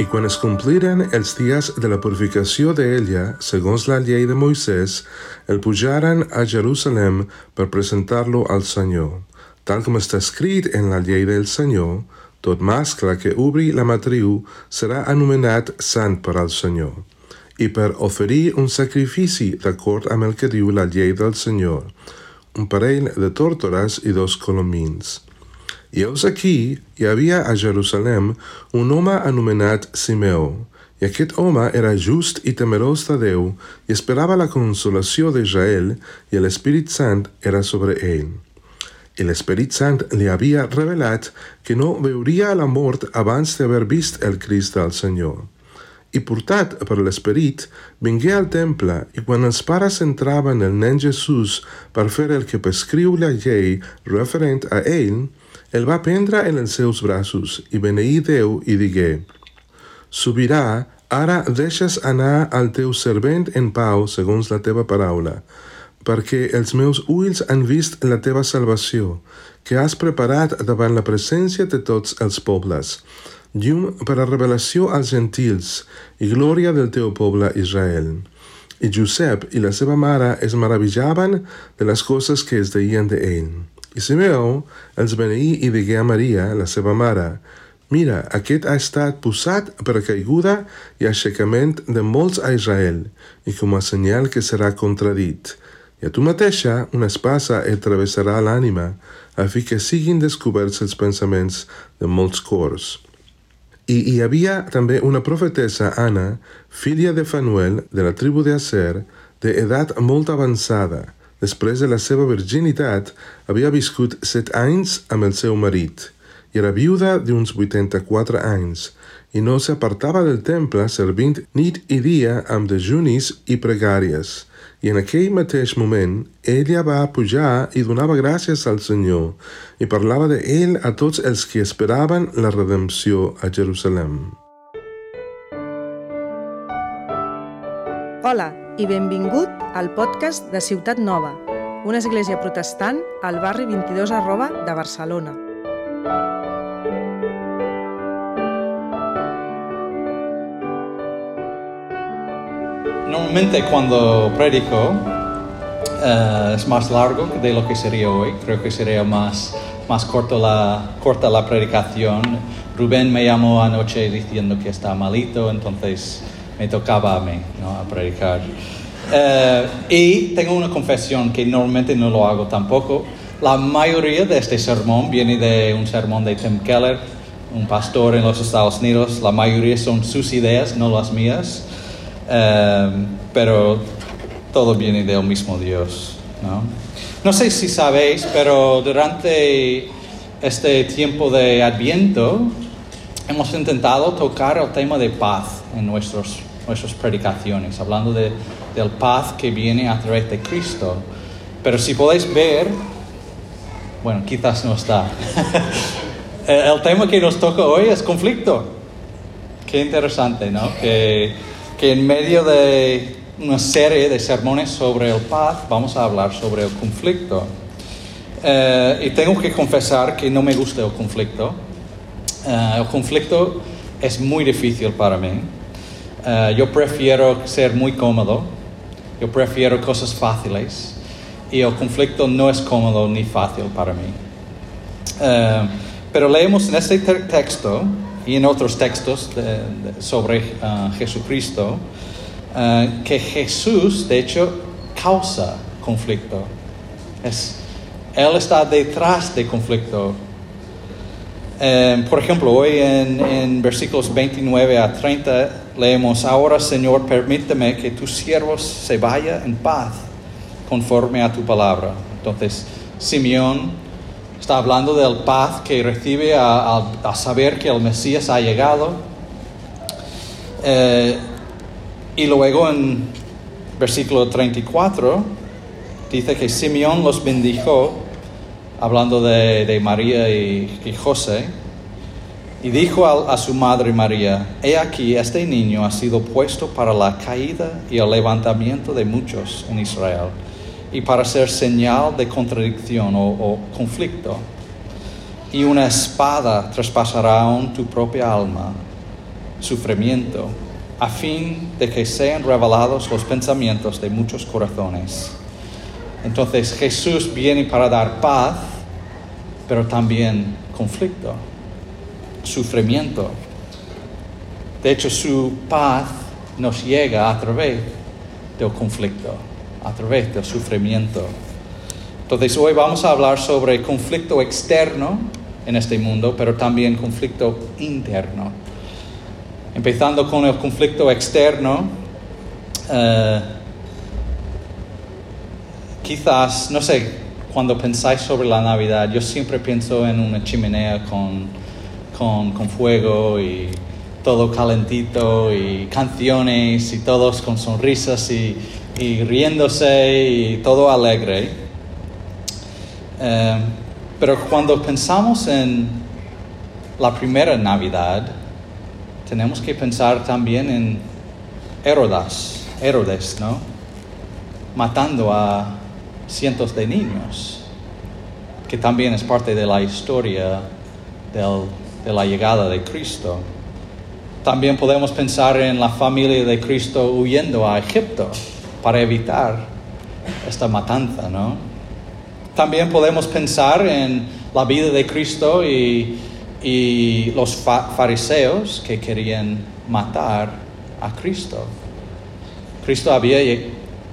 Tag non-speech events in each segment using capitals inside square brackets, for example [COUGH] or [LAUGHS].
I quan es compliren els dies de la purificació d'ella, segons la llei de Moisès, el pujaren a Jerusalem per presentar-lo al Senyor. Tal com està escrit en la llei del Senyor, tot mascle que obri la matriu serà anomenat sant per al Senyor. I per oferir un sacrifici d'acord amb el que diu la llei del Senyor, un parell de tórtores i dos colomins. I heus aquí hi havia a Jerusalem un home anomenat Simeó, i aquest home era just i temerós de Déu i esperava la consolació d'Israel i l'Espírit Sant era sobre ell. I l'Esperit Sant li havia revelat que no veuria la mort abans d'haver vist el Crist del Senyor. I portat per l'Esperit, vingué al temple i quan els pares entraven el nen Jesús per fer el que prescriu la llei referent a ell, el va prendre en els seus braços i beneí Déu i digué, Subirà, ara deixes anar al teu servent en pau segons la teva paraula, perquè els meus ulls han vist la teva salvació, que has preparat davant la presència de tots els pobles, llum per a revelació als gentils i glòria del teu poble Israel. I Josep i la seva mare es meravillaven de les coses que es deien d'ell. I Simeó els beneí i digué a Maria, la seva mare, Mira, aquest ha estat posat per caiguda i aixecament de molts a Israel, i com a senyal que serà contradit. I a tu mateixa una espasa et travessarà l'ànima, a fi que siguin descoberts els pensaments de molts cors. I hi havia també una profetessa, Anna, filla de Fanuel, de la tribu de Aser, d'edat molt avançada, després de la seva virginitat, havia viscut set anys amb el seu marit i era viuda d'uns 84 anys i no s'apartava del temple servint nit i dia amb dejunis i pregàries. I en aquell mateix moment ella va pujar i donava gràcies al Senyor i parlava de ell a tots els que esperaven la redempció a Jerusalem. Hola i benvingut al podcast de Ciutat Nova, una església protestant al barri 22 arroba de Barcelona. Normalmente cuando predico eh, es más largo de lo que sería hoy. Creo que sería más, más corto la, corta la predicación. Rubén me llamó anoche diciendo que está malito, entonces me tocaba a mí ¿no? a predicar. Eh, y tengo una confesión que normalmente no lo hago tampoco. La mayoría de este sermón viene de un sermón de Tim Keller, un pastor en los Estados Unidos. La mayoría son sus ideas, no las mías. Eh, pero todo viene del mismo Dios. ¿no? no sé si sabéis, pero durante este tiempo de Adviento hemos intentado tocar el tema de paz en nuestros, nuestras predicaciones, hablando de, del paz que viene a través de Cristo. Pero si podéis ver, bueno, quizás no está. [LAUGHS] el tema que nos toca hoy es conflicto. Qué interesante, ¿no? Que que en medio de una serie de sermones sobre el paz vamos a hablar sobre el conflicto. Eh, y tengo que confesar que no me gusta el conflicto. Eh, el conflicto es muy difícil para mí. Eh, yo prefiero ser muy cómodo. Yo prefiero cosas fáciles. Y el conflicto no es cómodo ni fácil para mí. pero leemos en este texto y en otros textos sobre uh, Jesucristo, uh, que Jesús, de hecho, causa conflicto. Es, él está detrás de conflicto. Um, por ejemplo, hoy en, versículos 29 a 30 leemos, ahora Señor, permíteme que tu siervo se vaya en paz conforme a tu palabra. Entonces, Simeón Está hablando del paz que recibe a, saber que el Mesías ha llegado. Eh, y luego en versículo 34 dice que Simeón los bendijo, hablando de, María y, José, y dijo a, su madre María, he aquí, este niño ha sido puesto para la caída y el levantamiento de muchos en Israel y para ser señal de contradicción o, conflicto. Y una espada traspasará aún tu propia alma, sufrimiento, a fin de que sean revelados los pensamientos de muchos corazones. Entonces Jesús viene para dar paz, pero también conflicto, sufrimiento. De hecho, su paz nos llega a través del conflicto, a través del sufrimiento. Entonces hoy vamos a hablar sobre conflicto externo en este mundo, pero también conflicto interno. Empezando con el conflicto externo, eh, quizás, no sé, cuando pensáis sobre la Navidad, yo siempre pienso en una chimenea con, con, fuego y todo calentito y canciones y todos con sonrisas y, riéndose y todo alegre. Eh, pero cuando pensamos en la primera Navidad, tenemos que pensar también en Herodas, Herodes, ¿no? Matando a cientos de niños, que también es parte de la historia de la llegada de Cristo. También podemos pensar en la familia de Cristo huyendo a Egipto para evitar esta matanza, ¿no? También podemos pensar en la vida de Cristo y, los fariseos que querían matar a Cristo. Cristo había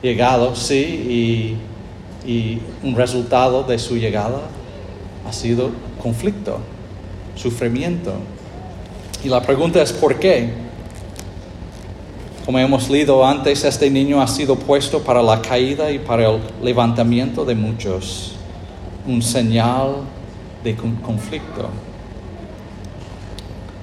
llegado, sí, y, y un resultado de su llegada ha sido conflicto, sufrimiento. Y la pregunta es ¿por qué? Como hemos leído antes, este niño ha sido puesto para la caída y para el levantamiento de muchos, un señal de conflicto.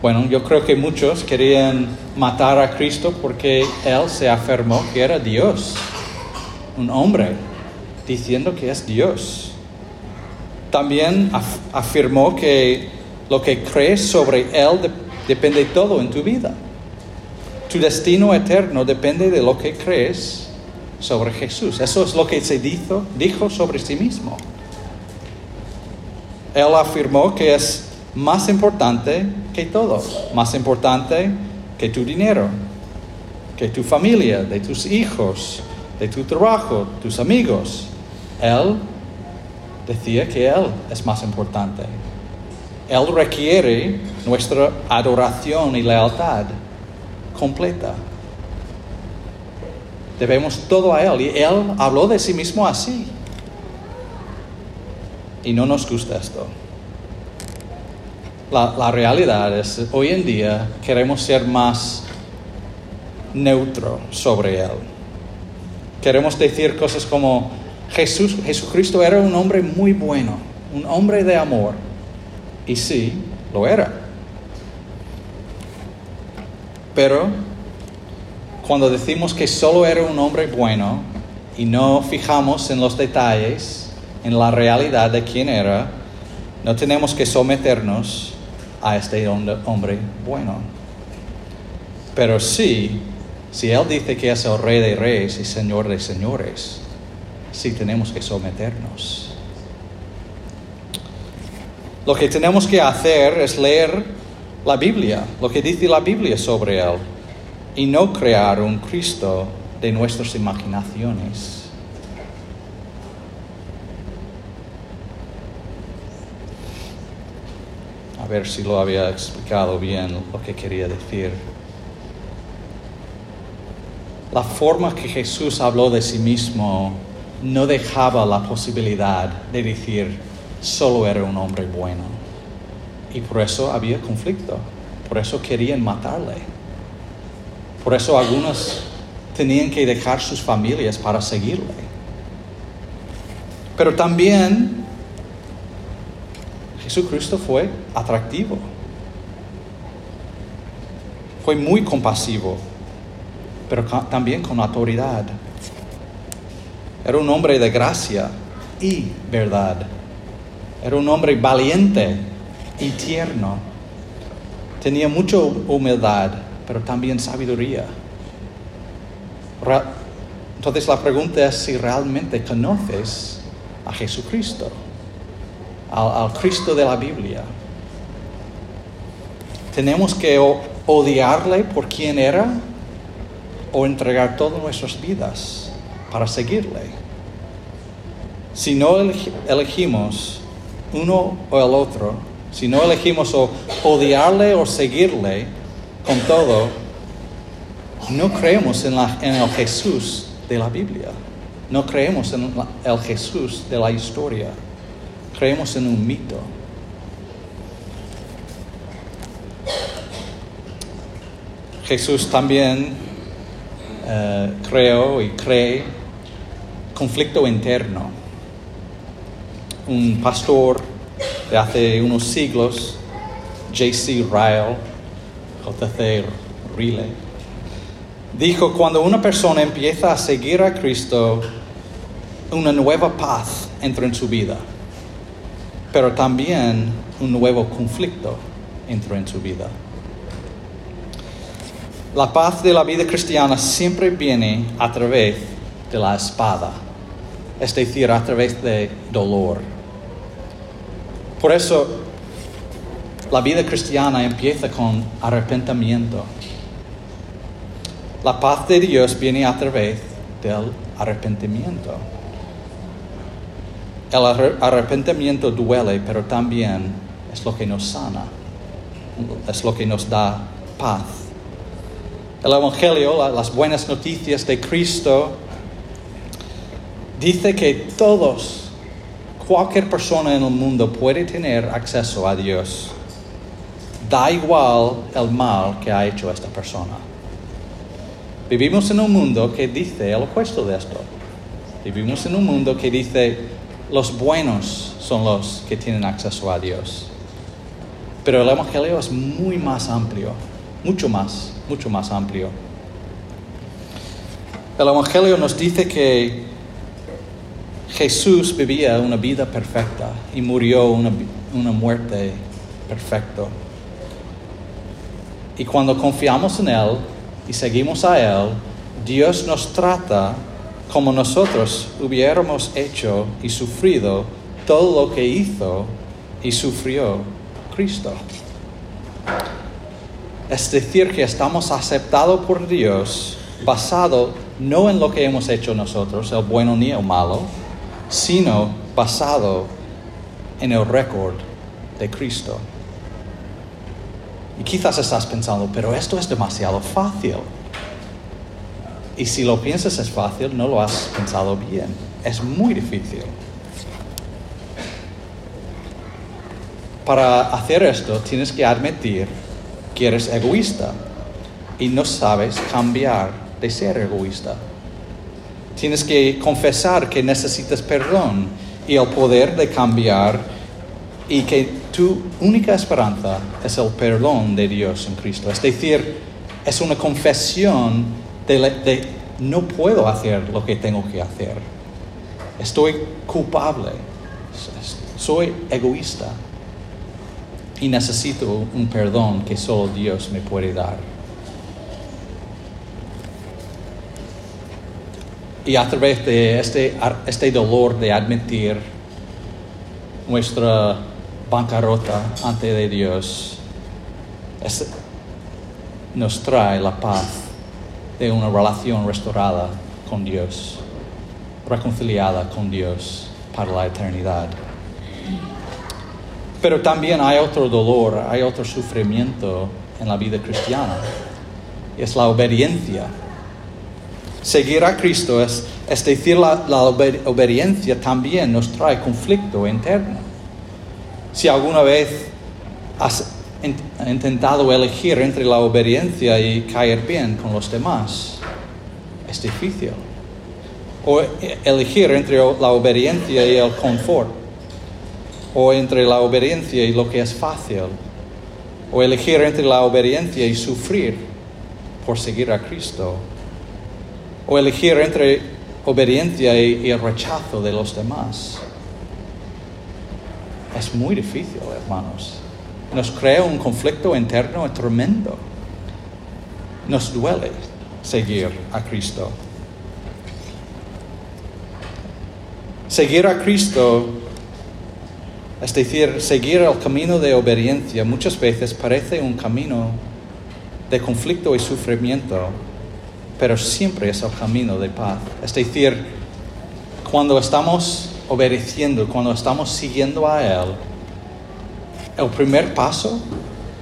Bueno, yo creo que muchos querían matar a Cristo porque Él se afirmó que era Dios, un hombre, diciendo que es Dios. También afirmó que lo que crees sobre Él depende todo en tu vida. Tu destino eterno depende de lo que crees sobre Jesús. Eso es lo que se dijo sobre sí mismo. Él afirmó que es más importante que todo, más importante que tu dinero, que tu familia, de tus hijos, de tu trabajo, tus amigos. Él decía que Él es más importante. Él requiere nuestra adoración y lealtad completa. Debemos todo a Él. Y Él habló de sí mismo así. Y no nos gusta esto. La, realidad es, hoy en día queremos ser más neutro sobre Él. Queremos decir cosas como, Jesús, Jesucristo era un hombre muy bueno, un hombre de amor. Y sí, lo era. Pero cuando decimos que solo era un hombre bueno y no fijamos en los detalles, en la realidad de quién era, no tenemos que someternos a este hombre bueno. Pero sí, si Él dice que es el rey de reyes y señor de señores, sí tenemos que someternos. Lo que tenemos que hacer es leer la Biblia, lo que dice la Biblia sobre Él, y no crear un Cristo de nuestras imaginaciones. A ver si lo había explicado bien lo que quería decir. La forma que Jesús habló de sí mismo no dejaba la posibilidad de decir, solo era un hombre bueno y por eso había conflicto. Por eso querían matarle. Por eso algunos tenían que dejar sus familias para seguirle. Pero también Jesucristo fue atractivo. Fue muy compasivo, pero también con autoridad. Era un hombre de gracia y verdad. Era un hombre valiente y tierno. Tenía mucha humildad, pero también sabiduría. Entonces la pregunta es si realmente conoces a Jesucristo, al, Cristo de la Biblia. Tenemos que odiarle por quien era o entregar todas nuestras vidas para seguirle. Si no elegimos uno o el otro, si no elegimos o odiarle o seguirle con todo, no creemos en, en el Jesús de la Biblia. No creemos en el Jesús de la historia. Creemos en un mito. Jesús también eh, creó y cree conflicto interno. Un pastor de hace unos siglos, J.C. Ryle, J.C. Rile, dijo, cuando una persona empieza a seguir a Cristo, una nueva paz entra en su vida, pero también un nuevo conflicto entra en su vida. La paz de la vida cristiana siempre viene a través de la espada, es decir, a través de dolor. Por eso, la vida cristiana empieza con arrepentimiento. La paz de Dios viene a través del arrepentimiento. El arrepentimiento duele, pero también es lo que nos sana, es lo que nos da paz. El Evangelio, las buenas noticias de Cristo, dice que todos, cualquier persona en el mundo puede tener acceso a Dios. Da igual el mal que ha hecho esta persona. Vivimos en un mundo que dice el opuesto de esto. Vivimos en un mundo que dice los buenos son los que tienen acceso a Dios. Pero el Evangelio es muy más amplio, mucho más mucho más amplio. El Evangelio nos dice que Jesús vivía una vida perfecta y murió una, una muerte perfecta. Y cuando confiamos en Él y seguimos a Él, Dios nos trata como nosotros hubiéramos hecho y sufrido todo lo que hizo y sufrió Cristo. Es decir, que estamos aceptados por Dios basado no en lo que hemos hecho nosotros, el bueno ni el malo, sino basado en el récord de Cristo. Y quizás estás pensando, pero esto es demasiado fácil. Y si lo piensas es fácil, no lo has pensado bien. Es muy difícil. Para hacer esto tienes que admitir que eres egoísta y no sabes cambiar de ser egoísta. Tienes que confesar que necesitas perdón y el poder de cambiar y que tu única esperanza es el perdón de Dios en Cristo. Es decir, es una confesión de, no puedo hacer lo que tengo que hacer. Estoy culpable. Soy egoísta y necesito un perdón que solo Dios me puede dar. Y a través de este, este dolor de admitir nuestra bancarrota ante de Dios, nos trae la paz de una relación restaurada con Dios, reconciliada con Dios para la eternidad. Pero también hay otro dolor, hay otro sufrimiento en la vida cristiana. Es la obediencia. Seguir a Cristo es, decir, la, obediencia también nos trae conflicto interno. Si alguna vez has intentado elegir entre la obediencia y caer bien con los demás, es difícil. O elegir entre la obediencia y el confort o entre la obediencia y lo que es fácil, o elegir entre la obediencia y sufrir por seguir a Cristo, o elegir entre obediencia y, el rechazo de los demás. Es muy difícil, hermanos. Nos crea un conflicto interno tremendo. Nos duele seguir a Cristo. Seguir a Cristo es decir, seguir el camino de obediencia muchas veces parece un camino de conflicto y sufrimiento, pero siempre es el camino de paz. Es decir, cuando estamos obedeciendo, cuando estamos siguiendo a Él, el primer paso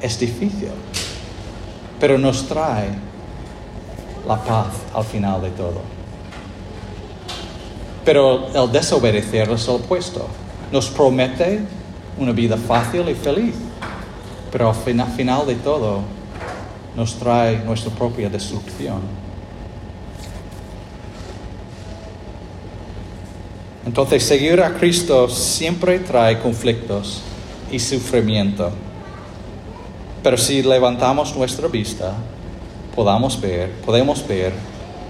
es difícil, pero nos trae la paz al final de todo. Pero el desobedecer es el opuesto. Nos promete una vida fácil y feliz, pero al final de todo nos trae nuestra propia destrucción. Entonces, seguir a Cristo siempre trae conflictos y sufrimiento. Pero si levantamos nuestra vista, podamos ver, podemos ver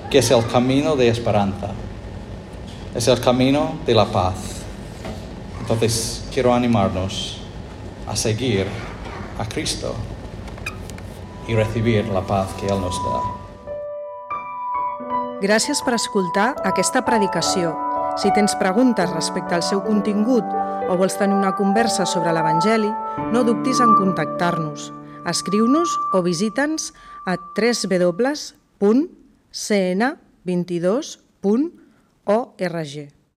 que es el camino de esperanza, es el camino de la paz. Entonces, quiero animarnos a seguir a Cristo i recibir la paz que Él nos da. Gràcies per escoltar aquesta predicació. Si tens preguntes respecte al seu contingut o vols tenir una conversa sobre l'Evangeli, no dubtis en contactar-nos. Escriu-nos o visita'ns a www.cn22.org.